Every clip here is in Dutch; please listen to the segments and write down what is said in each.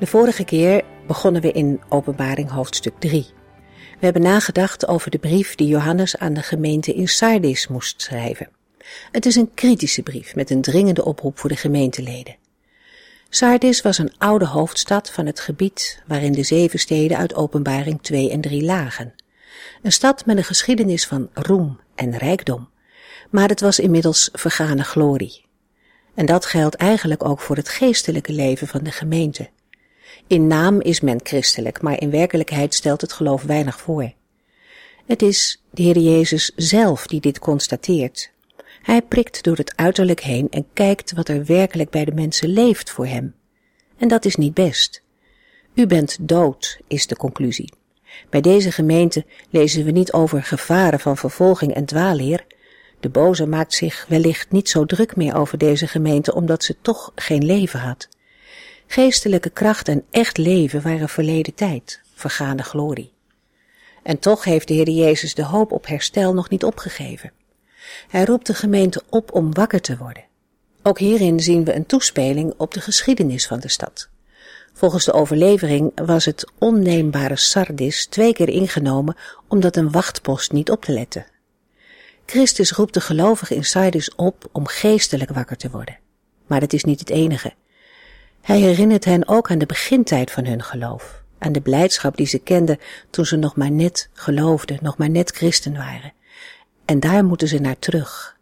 De vorige keer begonnen we in Openbaring hoofdstuk 3. We hebben nagedacht over de brief die Johannes aan de gemeente in Sardis moest schrijven. Het is een kritische brief met een dringende oproep voor de gemeenteleden. Sardis was een oude hoofdstad van het gebied waarin de zeven steden uit Openbaring 2 en 3 lagen. Een stad met een geschiedenis van roem en rijkdom, maar het was inmiddels vergane glorie. En dat geldt eigenlijk ook voor het geestelijke leven van de gemeente. In naam is men christelijk, maar in werkelijkheid stelt het geloof weinig voor. Het is de Heer Jezus zelf die dit constateert. Hij prikt door het uiterlijk heen en kijkt wat er werkelijk bij de mensen leeft voor hem. En dat is niet best. U bent dood, is de conclusie. Bij deze gemeente lezen we niet over gevaren van vervolging en dwaalleer. De boze maakt zich wellicht niet zo druk meer over deze gemeente omdat ze toch geen leven had. Geestelijke kracht en echt leven waren verleden tijd, vergaande glorie. En toch heeft de Heer Jezus de hoop op herstel nog niet opgegeven. Hij roept de gemeente op om wakker te worden. Ook hierin zien we een toespeling op de geschiedenis van de stad. Volgens de overlevering was het onneembare Sardis twee keer ingenomen omdat een wachtpost niet op te letten. Christus roept de gelovigen in Sardis op om geestelijk wakker te worden. Maar het is niet het enige. Hij herinnert hen ook aan de begintijd van hun geloof, aan de blijdschap die ze kenden toen ze nog maar net geloofden, nog maar net christen waren. En daar moeten ze naar terug.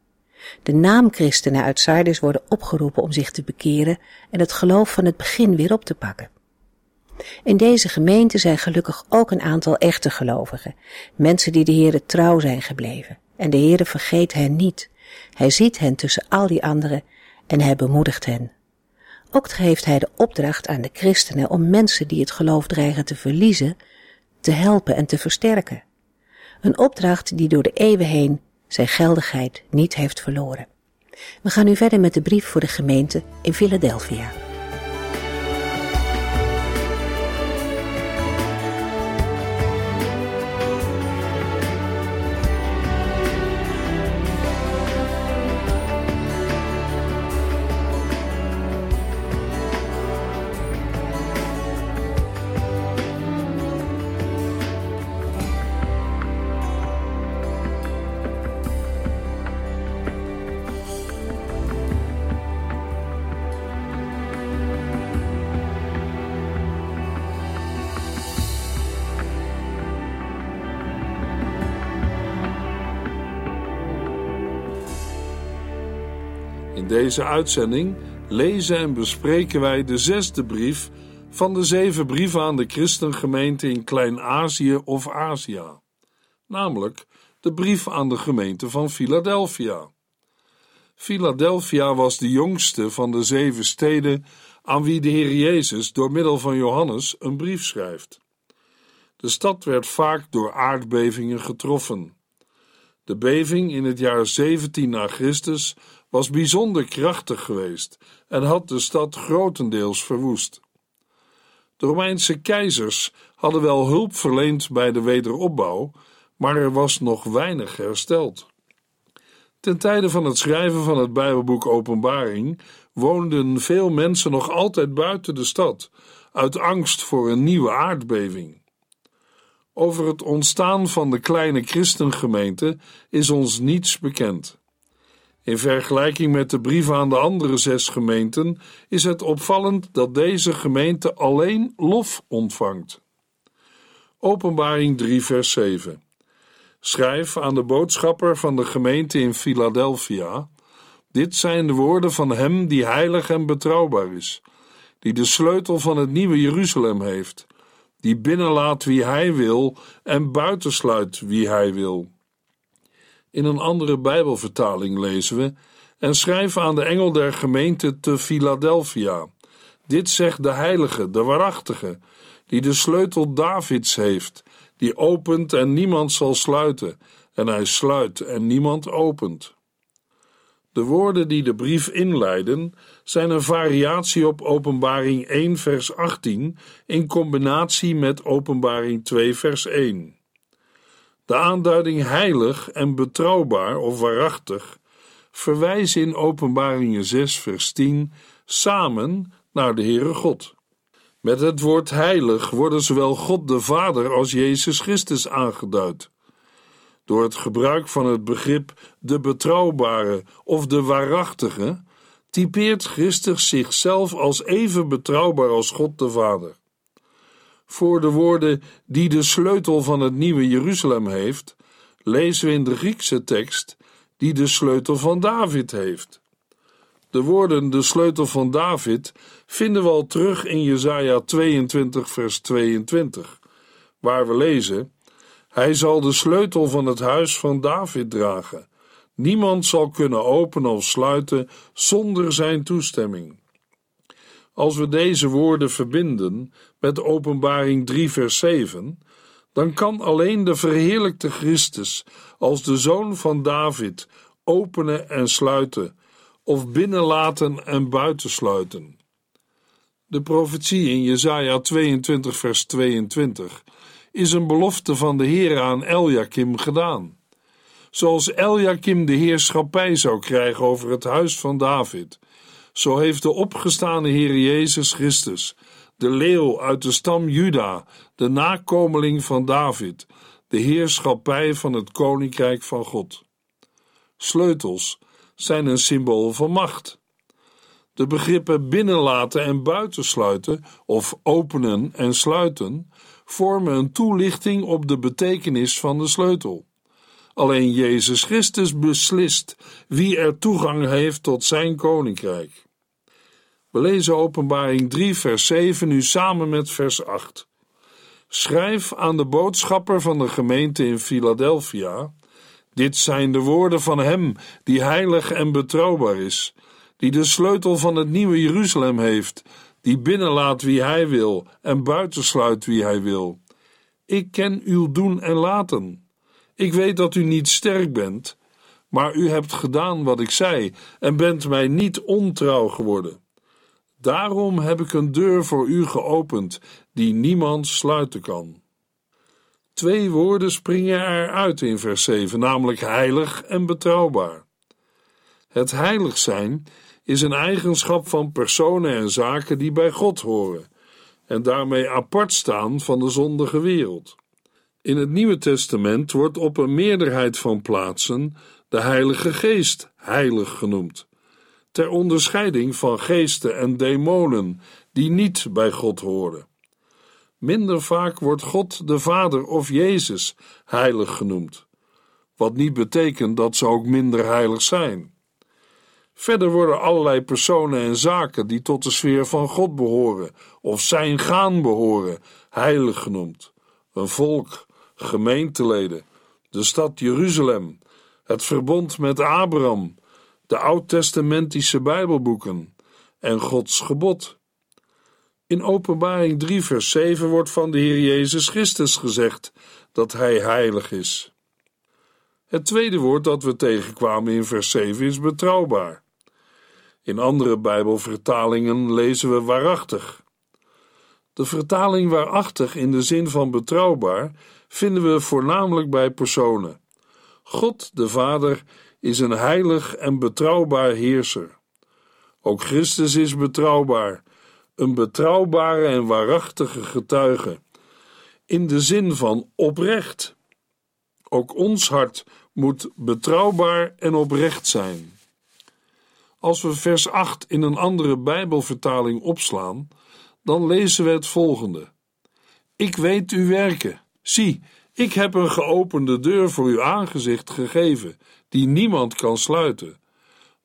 De naamchristenen uit Sardis worden opgeroepen om zich te bekeren en het geloof van het begin weer op te pakken. In deze gemeente zijn gelukkig ook een aantal echte gelovigen, mensen die de Heere trouw zijn gebleven. En de Heere vergeet hen niet. Hij ziet hen tussen al die anderen en hij bemoedigt hen. Ook geeft hij de opdracht aan de christenen om mensen die het geloof dreigen te verliezen, te helpen en te versterken. Een opdracht die door de eeuwen heen zijn geldigheid niet heeft verloren. We gaan nu verder met de brief voor de gemeente in Philadelphia. Deze uitzending lezen en bespreken wij de zesde brief van de zeven brieven aan de christengemeente in Klein-Azië of Azië, namelijk de brief aan de gemeente van Philadelphia. Philadelphia was de jongste van de zeven steden aan wie de Heer Jezus door middel van Johannes een brief schrijft. De stad werd vaak door aardbevingen getroffen. De beving in het jaar 17 na Christus was bijzonder krachtig geweest en had de stad grotendeels verwoest. De Romeinse keizers hadden wel hulp verleend bij de wederopbouw, maar er was nog weinig hersteld. Ten tijde van het schrijven van het Bijbelboek Openbaring woonden veel mensen nog altijd buiten de stad, uit angst voor een nieuwe aardbeving. Over het ontstaan van de kleine christengemeente is ons niets bekend. In vergelijking met de brieven aan de andere zes gemeenten is het opvallend dat deze gemeente alleen lof ontvangt. Openbaring 3, vers 7. Schrijf aan de boodschapper van de gemeente in Philadelphia: Dit zijn de woorden van hem die heilig en betrouwbaar is, die de sleutel van het nieuwe Jeruzalem heeft, die binnenlaat wie hij wil en buitensluit wie hij wil. In een andere Bijbelvertaling lezen we: En schrijf aan de engel der gemeente te Philadelphia. Dit zegt de heilige, de waarachtige, die de sleutel Davids heeft, die opent en niemand zal sluiten, en hij sluit en niemand opent. De woorden die de brief inleiden zijn een variatie op Openbaring 1 vers 18 in combinatie met Openbaring 2 vers 1. De aanduiding heilig en betrouwbaar of waarachtig verwijzen in Openbaringen 6 vers 10 samen naar de Heere God. Met het woord heilig worden zowel God de Vader als Jezus Christus aangeduid. Door het gebruik van het begrip de betrouwbare of de waarachtige typeert Christus zichzelf als even betrouwbaar als God de Vader. Voor de woorden die de sleutel van het nieuwe Jeruzalem heeft, lezen we in de Griekse tekst die de sleutel van David heeft. De woorden de sleutel van David vinden we al terug in Jesaja 22 vers 22, waar we lezen: Hij zal de sleutel van het huis van David dragen. Niemand zal kunnen openen of sluiten zonder zijn toestemming. Als we deze woorden verbinden met Openbaring 3 vers 7, dan kan alleen de verheerlijkte Christus als de zoon van David openen en sluiten of binnenlaten en buitensluiten. De profetie in Jesaja 22 vers 22 is een belofte van de Heer aan Eljakim gedaan. Zoals Eljakim de heerschappij zou krijgen over het huis van David, zo heeft de opgestane Heer Jezus Christus, de leeuw uit de stam Juda, de nakomeling van David, de heerschappij van het koninkrijk van God. Sleutels zijn een symbool van macht. De begrippen binnenlaten en buitensluiten, of openen en sluiten, vormen een toelichting op de betekenis van de sleutel. Alleen Jezus Christus beslist wie er toegang heeft tot zijn koninkrijk. We lezen Openbaring 3, vers 7 nu samen met vers 8. Schrijf aan de boodschapper van de gemeente in Philadelphia dit zijn de woorden van Hem die heilig en betrouwbaar is, die de sleutel van het nieuwe Jeruzalem heeft, die binnenlaat wie Hij wil en buitensluit wie Hij wil. Ik ken uw doen en laten. Ik weet dat u niet sterk bent, maar u hebt gedaan wat ik zei en bent mij niet ontrouw geworden. Daarom heb ik een deur voor u geopend die niemand sluiten kan. Twee woorden springen eruit in vers 7, namelijk heilig en betrouwbaar. Het heilig zijn is een eigenschap van personen en zaken die bij God horen en daarmee apart staan van de zondige wereld. In het Nieuwe Testament wordt op een meerderheid van plaatsen de Heilige Geest heilig genoemd, ter onderscheiding van geesten en demonen die niet bij God horen. Minder vaak wordt God de Vader of Jezus heilig genoemd, wat niet betekent dat ze ook minder heilig zijn. Verder worden allerlei personen en zaken die tot de sfeer van God behoren of zijn gaan behoren, heilig genoemd. Een volk, gemeenteleden, de stad Jeruzalem, het verbond met Abraham, de oud-testamentische Bijbelboeken en Gods gebod. In Openbaring 3, vers 7 wordt van de Heer Jezus Christus gezegd dat Hij heilig is. Het tweede woord dat we tegenkwamen in vers 7 is betrouwbaar. In andere Bijbelvertalingen lezen we waarachtig. De vertaling waarachtig in de zin van betrouwbaar vinden we voornamelijk bij personen. God de Vader is een heilig en betrouwbaar heerser. Ook Christus is betrouwbaar een betrouwbare en waarachtige getuige, in de zin van oprecht. Ook ons hart moet betrouwbaar en oprecht zijn. Als we vers 8 in een andere Bijbelvertaling opslaan, dan lezen we het volgende: Ik weet uw werken. Zie, ik heb een geopende deur voor uw aangezicht gegeven, die niemand kan sluiten.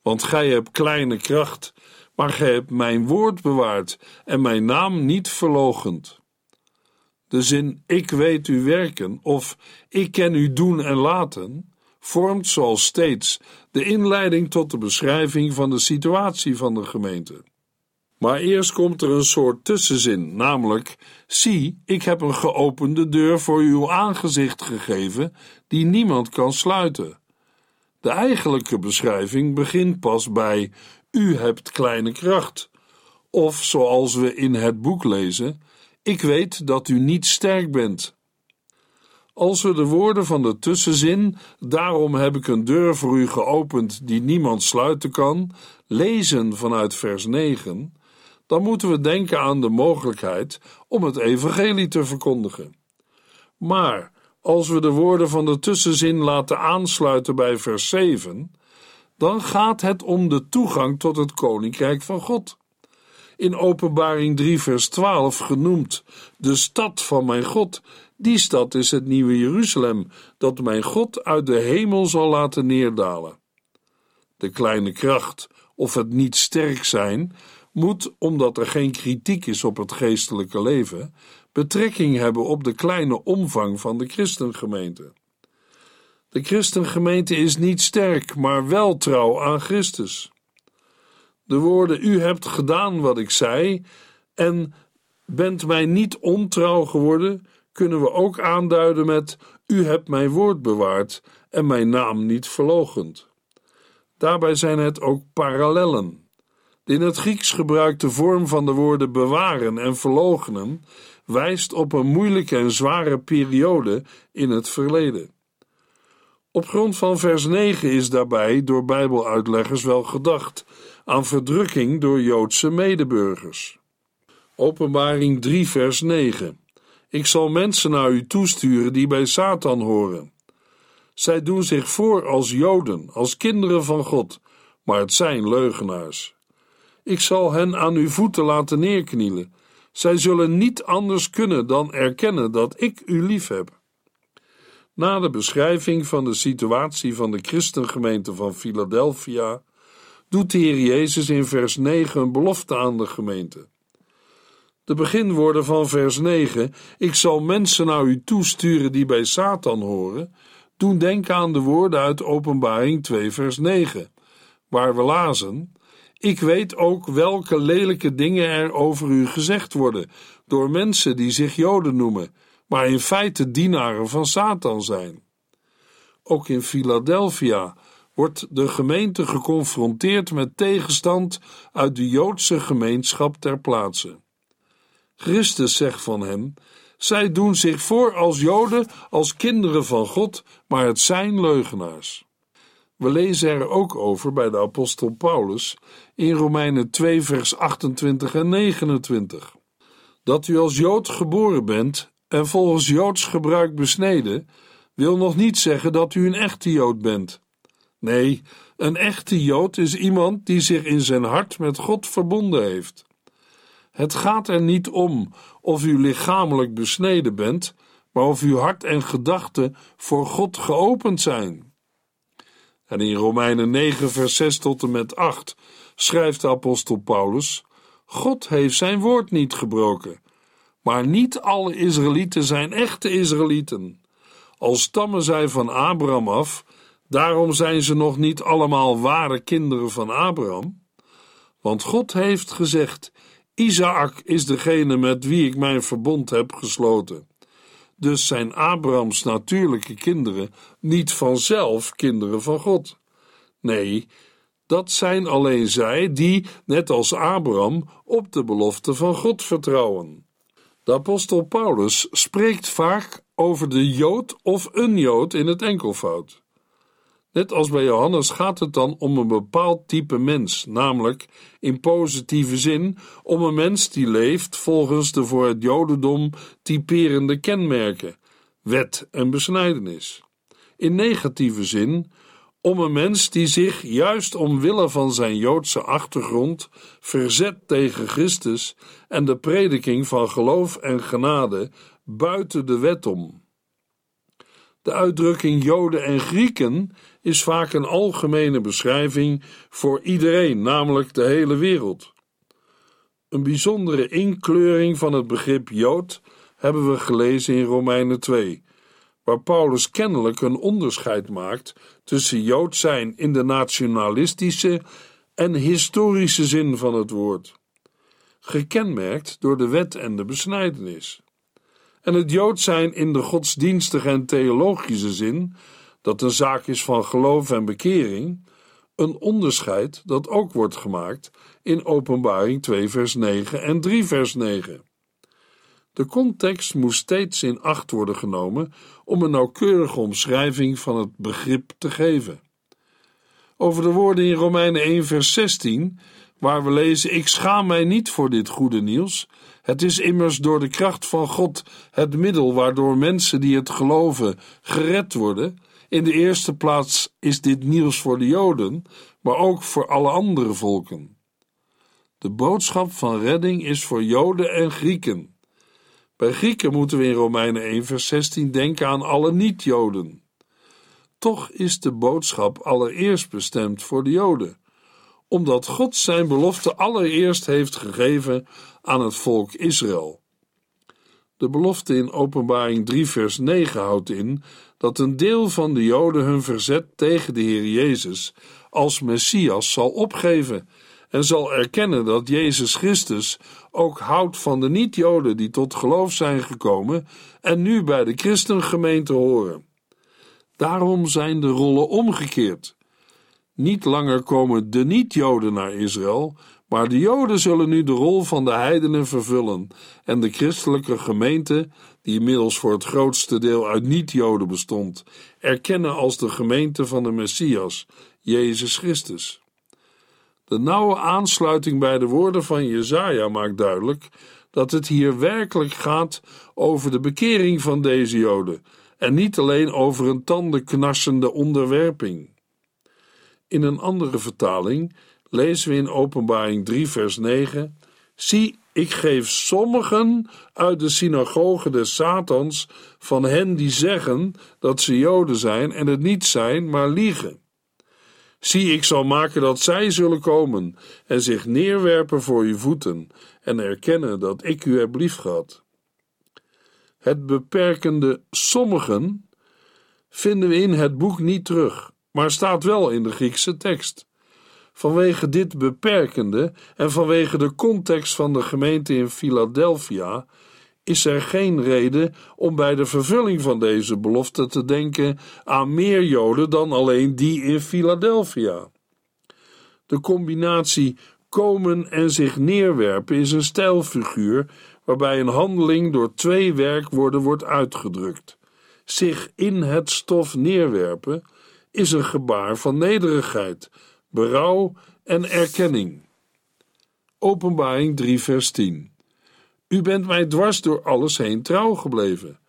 Want gij hebt kleine kracht maar gij hebt mijn woord bewaard en mijn naam niet verlogend. De zin ik weet u werken of ik ken u doen en laten vormt zoals steeds de inleiding tot de beschrijving van de situatie van de gemeente. Maar eerst komt er een soort tussenzin, namelijk: Zie, ik heb een geopende deur voor uw aangezicht gegeven, die niemand kan sluiten. De eigenlijke beschrijving begint pas bij: U hebt kleine kracht. Of zoals we in het boek lezen: Ik weet dat u niet sterk bent. Als we de woorden van de tussenzin, daarom heb ik een deur voor u geopend die niemand sluiten kan, lezen vanuit vers 9, dan moeten we denken aan de mogelijkheid om het evangelie te verkondigen. Maar als we de woorden van de tussenzin laten aansluiten bij vers 7, dan gaat het om de toegang tot het koninkrijk van God. In Openbaring 3, vers 12 genoemd: De stad van mijn God. Die stad is het nieuwe Jeruzalem, dat mijn God uit de hemel zal laten neerdalen. De kleine kracht, of het niet sterk zijn, moet, omdat er geen kritiek is op het geestelijke leven, betrekking hebben op de kleine omvang van de christengemeente. De christengemeente is niet sterk, maar wel trouw aan Christus. De woorden: U hebt gedaan wat ik zei en bent mij niet ontrouw geworden, kunnen we ook aanduiden met: U hebt mijn woord bewaard en mijn naam niet verlogend. Daarbij zijn het ook parallellen. De in het Grieks gebruikte vorm van de woorden bewaren en verloochenen wijst op een moeilijke en zware periode in het verleden. Op grond van vers 9 is daarbij door Bijbeluitleggers wel gedacht aan verdrukking door Joodse medeburgers. Openbaring 3, vers 9. Ik zal mensen naar u toesturen die bij Satan horen. Zij doen zich voor als Joden, als kinderen van God, maar het zijn leugenaars. Ik zal hen aan uw voeten laten neerknielen. Zij zullen niet anders kunnen dan erkennen dat ik u lief heb. Na de beschrijving van de situatie van de christengemeente van Philadelphia doet de Heer Jezus in vers 9 een belofte aan de gemeente. De beginwoorden van vers 9: Ik zal mensen naar u toesturen die bij Satan horen, doen denken aan de woorden uit Openbaring 2, vers 9, waar we lazen: ik weet ook welke lelijke dingen er over u gezegd worden door mensen die zich Joden noemen, maar in feite dienaren van Satan zijn. Ook in Philadelphia wordt de gemeente geconfronteerd met tegenstand uit de Joodse gemeenschap ter plaatse. Christus zegt van hen: Zij doen zich voor als Joden, als kinderen van God, maar het zijn leugenaars. We lezen er ook over bij de apostel Paulus in Romeinen 2, vers 28 en 29. Dat u als Jood geboren bent en volgens Joods gebruik besneden, wil nog niet zeggen dat u een echte Jood bent. Nee, een echte Jood is iemand die zich in zijn hart met God verbonden heeft. Het gaat er niet om of u lichamelijk besneden bent, maar of uw hart en gedachten voor God geopend zijn. En in Romeinen 9, vers 6 tot en met 8 schrijft de apostel Paulus: God heeft zijn woord niet gebroken. Maar niet alle Israëlieten zijn echte Israëlieten. Al stammen zij van Abraham af, daarom zijn ze nog niet allemaal ware kinderen van Abraham. Want God heeft gezegd: Isaac is degene met wie ik mijn verbond heb gesloten. Dus zijn Abrahams natuurlijke kinderen niet vanzelf kinderen van God. Nee, dat zijn alleen zij die, net als Abraham, op de belofte van God vertrouwen. De apostel Paulus spreekt vaak over de Jood of een Jood in het enkelvoud. Net als bij Johannes gaat het dan om een bepaald type mens, namelijk in positieve zin om een mens die leeft volgens de voor het Jodendom typerende kenmerken, wet en besnijdenis. In negatieve zin om een mens die zich juist omwille van zijn Joodse achtergrond verzet tegen Christus en de prediking van geloof en genade buiten de wet om. De uitdrukking Joden en Grieken is vaak een algemene beschrijving voor iedereen, namelijk de hele wereld. Een bijzondere inkleuring van het begrip Jood hebben we gelezen in Romeinen 2, waar Paulus kennelijk een onderscheid maakt tussen Jood zijn in de nationalistische en historische zin van het woord. gekenmerkt door de wet en de besnijdenis. En het Jood zijn in de godsdienstige en theologische zin, dat een zaak is van geloof en bekering, een onderscheid dat ook wordt gemaakt in Openbaring 2 vers 9 en 3 vers 9. De context moest steeds in acht worden genomen om een nauwkeurige omschrijving van het begrip te geven. Over de woorden in Romeinen 1 vers 16, waar we lezen: Ik schaam mij niet voor dit goede nieuws. Het is immers door de kracht van God het middel waardoor mensen die het geloven gered worden. In de eerste plaats is dit nieuws voor de Joden, maar ook voor alle andere volken. De boodschap van redding is voor Joden en Grieken. Bij Grieken moeten we in Romeinen 1 vers 16 denken aan alle niet-Joden. Toch is de boodschap allereerst bestemd voor de Joden, omdat God zijn belofte allereerst heeft gegeven aan het volk Israël. De belofte in Openbaring 3 vers 9 houdt in dat een deel van de Joden hun verzet tegen de Heer Jezus als Messias zal opgeven en zal erkennen dat Jezus Christus ook houdt van de niet-Joden die tot geloof zijn gekomen en nu bij de christengemeente horen. Daarom zijn de rollen omgekeerd. Niet langer komen de niet-Joden naar Israël, maar de Joden zullen nu de rol van de heidenen vervullen en de christelijke gemeente, die inmiddels voor het grootste deel uit niet-Joden bestond, erkennen als de gemeente van de Messias, Jezus Christus. De nauwe aansluiting bij de woorden van Jezaja maakt duidelijk dat het hier werkelijk gaat over de bekering van deze Joden en niet alleen over een tandenknarsende onderwerping. In een andere vertaling lezen we in Openbaring 3, vers 9: Zie, ik geef sommigen uit de synagoge des Satans van hen die zeggen dat ze Joden zijn en het niet zijn, maar liegen. Zie, ik zal maken dat zij zullen komen en zich neerwerpen voor uw voeten en erkennen dat ik u heb liefgehad. Het beperkende sommigen vinden we in het boek niet terug, maar staat wel in de Griekse tekst. Vanwege dit beperkende en vanwege de context van de gemeente in Philadelphia is er geen reden om bij de vervulling van deze belofte te denken aan meer Joden dan alleen die in Philadelphia. De combinatie komen en zich neerwerpen is een stijlfiguur waarbij een handeling door twee werkwoorden wordt uitgedrukt. Zich in het stof neerwerpen is een gebaar van nederigheid, berouw en erkenning. Openbaring 3, vers 10. U bent mij dwars door alles heen trouw gebleven,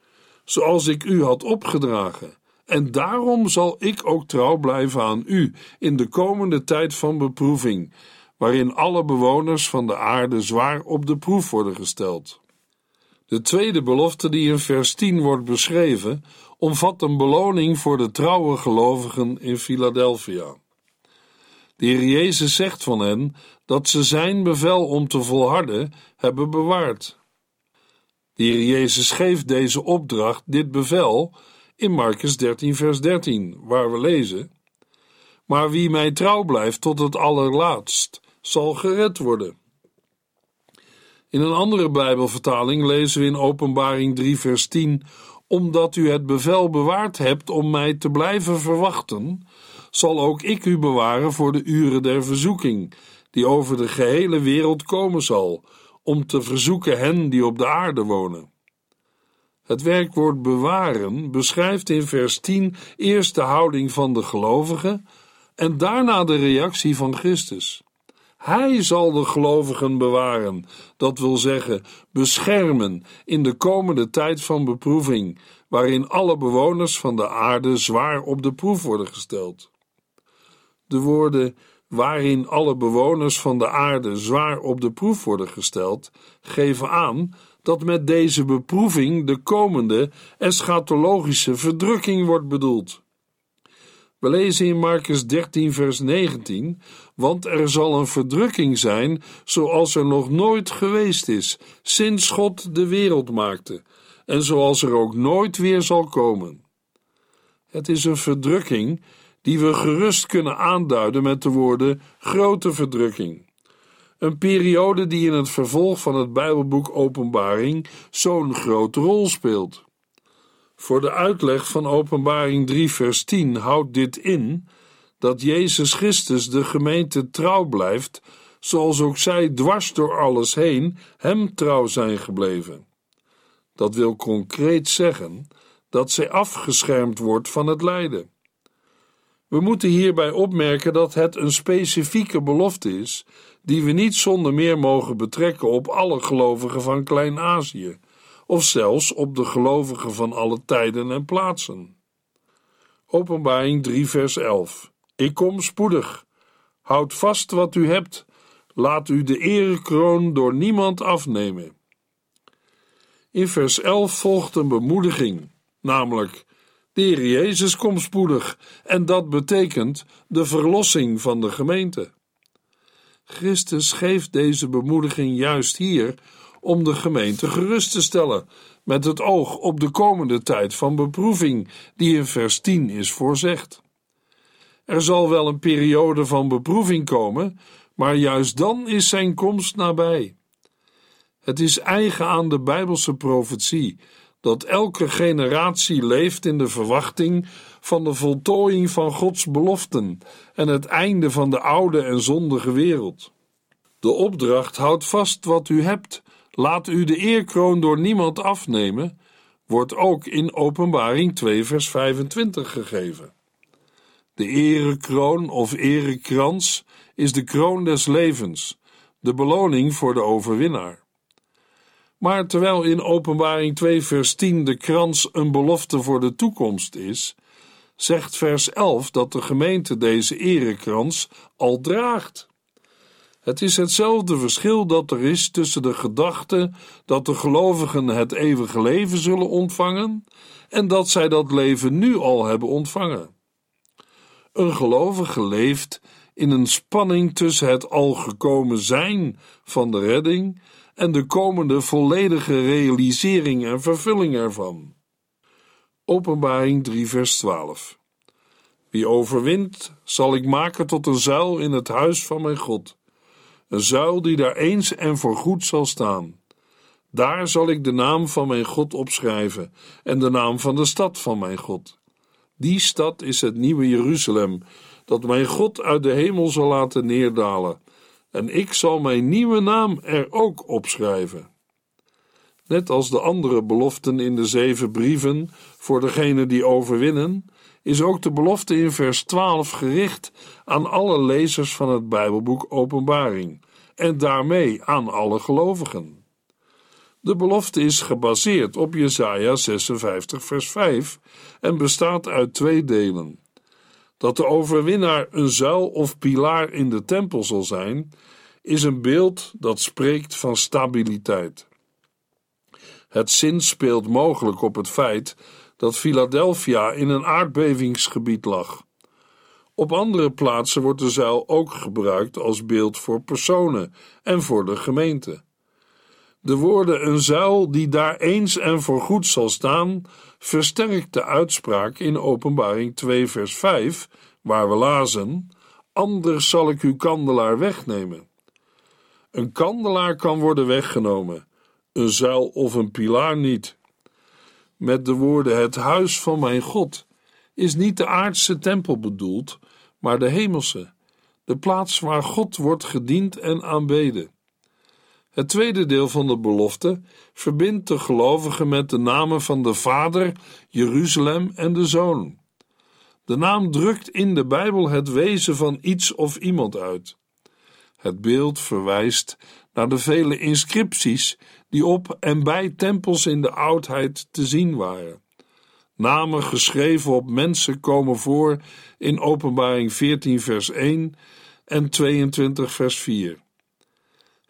zoals ik u had opgedragen. En daarom zal ik ook trouw blijven aan u in de komende tijd van beproeving, waarin alle bewoners van de aarde zwaar op de proef worden gesteld. De tweede belofte die in vers 10 wordt beschreven, omvat een beloning voor de trouwe gelovigen in Philadelphia. De Heer Jezus zegt van hen dat ze zijn bevel om te volharden hebben bewaard. De Jezus geeft deze opdracht, dit bevel, in Marcus 13, vers 13, waar we lezen: Maar wie mij trouw blijft tot het allerlaatst, zal gered worden. In een andere Bijbelvertaling lezen we in Openbaring 3, vers 10: Omdat u het bevel bewaard hebt om mij te blijven verwachten, zal ook ik u bewaren voor de uren der verzoeking, die over de gehele wereld komen zal, om te verzoeken hen die op de aarde wonen. Het werkwoord bewaren beschrijft in vers 10 eerst de houding van de gelovigen en daarna de reactie van Christus. Hij zal de gelovigen bewaren, dat wil zeggen beschermen in de komende tijd van beproeving, waarin alle bewoners van de aarde zwaar op de proef worden gesteld. De woorden waarin alle bewoners van de aarde zwaar op de proef worden gesteld, geven aan dat met deze beproeving de komende eschatologische verdrukking wordt bedoeld. We lezen in Marcus 13, vers 19: Want er zal een verdrukking zijn, zoals er nog nooit geweest is, sinds God de wereld maakte, en zoals er ook nooit weer zal komen. Het is een verdrukking die we gerust kunnen aanduiden met de woorden grote verdrukking. Een periode die in het vervolg van het Bijbelboek Openbaring zo'n grote rol speelt. Voor de uitleg van Openbaring 3, vers 10 houdt dit in dat Jezus Christus de gemeente trouw blijft, zoals ook zij dwars door alles heen hem trouw zijn gebleven. Dat wil concreet zeggen dat zij afgeschermd wordt van het lijden. We moeten hierbij opmerken dat het een specifieke belofte is, die we niet zonder meer mogen betrekken op alle gelovigen van Klein-Azië, of zelfs op de gelovigen van alle tijden en plaatsen. Openbaring 3, vers 11. Ik kom spoedig. Houd vast wat u hebt. Laat u de erekroon door niemand afnemen. In vers 11 volgt een bemoediging, namelijk: De Heer Jezus komt spoedig, en dat betekent de verlossing van de gemeente. Christus geeft deze bemoediging juist hier om de gemeente gerust te stellen, met het oog op de komende tijd van beproeving, die in vers 10 is voorzegd. Er zal wel een periode van beproeving komen, maar juist dan is zijn komst nabij. Het is eigen aan de Bijbelse profetie dat elke generatie leeft in de verwachting van de voltooiing van Gods beloften en het einde van de oude en zondige wereld. De opdracht houdt vast wat u hebt, laat u de eerkroon door niemand afnemen, wordt ook in Openbaring 2 vers 25 gegeven. De erekroon of erekrans is de kroon des levens, de beloning voor de overwinnaar. Maar terwijl in Openbaring 2 vers 10 de krans een belofte voor de toekomst is, zegt vers 11 dat de gemeente deze erekrans al draagt. Het is hetzelfde verschil dat er is tussen de gedachte dat de gelovigen het eeuwige leven zullen ontvangen en dat zij dat leven nu al hebben ontvangen. Een gelovige leeft in een spanning tussen het al gekomen zijn van de redding en de komende volledige realisering en vervulling ervan. Openbaring 3, vers 12. Wie overwint, zal ik maken tot een zuil in het huis van mijn God, een zuil die daar eens en voorgoed zal staan. Daar zal ik de naam van mijn God opschrijven en de naam van de stad van mijn God. Die stad is het nieuwe Jeruzalem, dat mijn God uit de hemel zal laten neerdalen en ik zal mijn nieuwe naam er ook opschrijven. Net als de andere beloften in de zeven brieven voor degene die overwinnen, is ook de belofte in vers 12 gericht aan alle lezers van het Bijbelboek Openbaring en daarmee aan alle gelovigen. De belofte is gebaseerd op Jesaja 56 vers 5 en bestaat uit twee delen dat de overwinnaar een zuil of pilaar in de tempel zal zijn, is een beeld dat spreekt van stabiliteit. Het zin speelt mogelijk op het feit dat Philadelphia in een aardbevingsgebied lag. Op andere plaatsen wordt de zuil ook gebruikt als beeld voor personen en voor de gemeente. De woorden een zuil die daar eens en voorgoed zal staan, versterkt de uitspraak in Openbaring 2 vers 5, waar we lazen, anders zal ik uw kandelaar wegnemen. Een kandelaar kan worden weggenomen, een zuil of een pilaar niet. Met de woorden het huis van mijn God is niet de aardse tempel bedoeld, maar de hemelse, de plaats waar God wordt gediend en aanbeden. Het tweede deel van de belofte verbindt de gelovigen met de namen van de Vader, Jeruzalem en de Zoon. De naam drukt in de Bijbel het wezen van iets of iemand uit. Het beeld verwijst naar de vele inscripties die op en bij tempels in de oudheid te zien waren. Namen geschreven op mensen komen voor in Openbaring 14, vers 1 en 22, vers 4.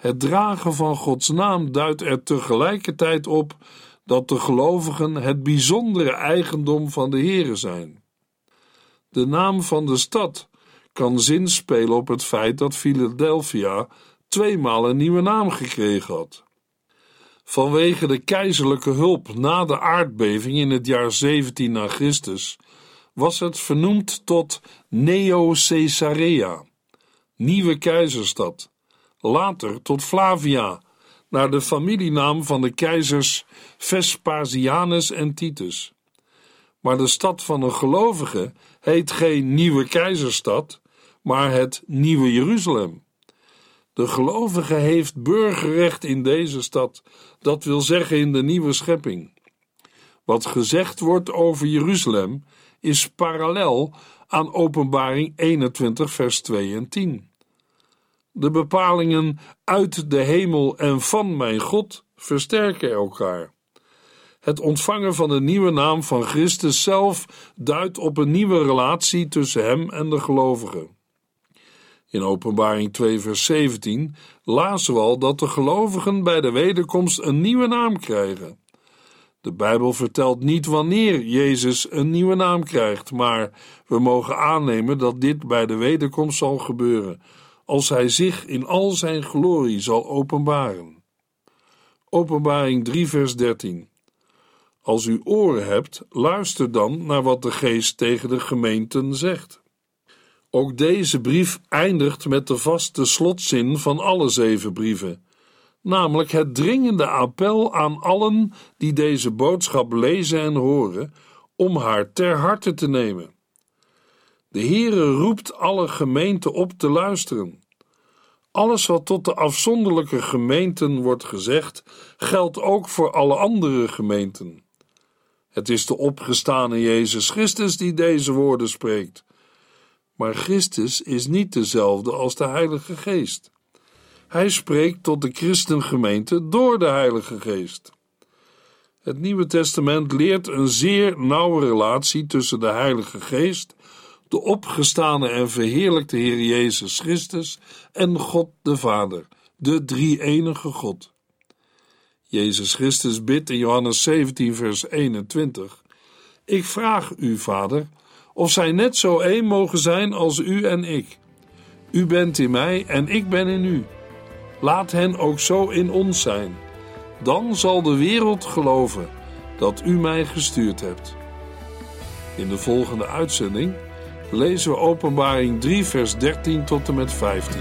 Het dragen van Gods naam duidt er tegelijkertijd op dat de gelovigen het bijzondere eigendom van de Here zijn. De naam van de stad kan zinspelen op het feit dat Philadelphia tweemaal een nieuwe naam gekregen had. Vanwege de keizerlijke hulp na de aardbeving in het jaar 17 na Christus was het vernoemd tot Neo Caesarea, nieuwe keizerstad later tot Flavia, naar de familienaam van de keizers Vespasianus en Titus. Maar de stad van een gelovige heet geen nieuwe keizerstad, maar het Nieuwe Jeruzalem. De gelovige heeft burgerrecht in deze stad, dat wil zeggen in de nieuwe schepping. Wat gezegd wordt over Jeruzalem is parallel aan Openbaring 21, vers 2 en 10. De bepalingen uit de hemel en van mijn God versterken elkaar. Het ontvangen van de nieuwe naam van Christus zelf duidt op een nieuwe relatie tussen hem en de gelovigen. In Openbaring 2, vers 17 lazen we al dat de gelovigen bij de wederkomst een nieuwe naam krijgen. De Bijbel vertelt niet wanneer Jezus een nieuwe naam krijgt, maar we mogen aannemen dat dit bij de wederkomst zal gebeuren, als Hij zich in al zijn glorie zal openbaren. Openbaring 3, vers 13. Als u oren hebt, luister dan naar wat de Geest tegen de gemeenten zegt. Ook deze brief eindigt met de vaste slotzin van alle zeven brieven, namelijk het dringende appel aan allen die deze boodschap lezen en horen, om haar ter harte te nemen. De Heere roept alle gemeenten op te luisteren. Alles wat tot de afzonderlijke gemeenten wordt gezegd, geldt ook voor alle andere gemeenten. Het is de opgestane Jezus Christus die deze woorden spreekt. Maar Christus is niet dezelfde als de Heilige Geest. Hij spreekt tot de christengemeente door de Heilige Geest. Het Nieuwe Testament leert een zeer nauwe relatie tussen de Heilige Geest, de opgestane en verheerlijkte Heer Jezus Christus en God de Vader, de drie-enige God. Jezus Christus bidt in Johannes 17, vers 21: Ik vraag u, Vader, of zij net zo één mogen zijn als u en ik. U bent in mij en ik ben in u. Laat hen ook zo in ons zijn. Dan zal de wereld geloven dat u mij gestuurd hebt. In de volgende uitzending lezen we Openbaring 3, vers 13 tot en met 15.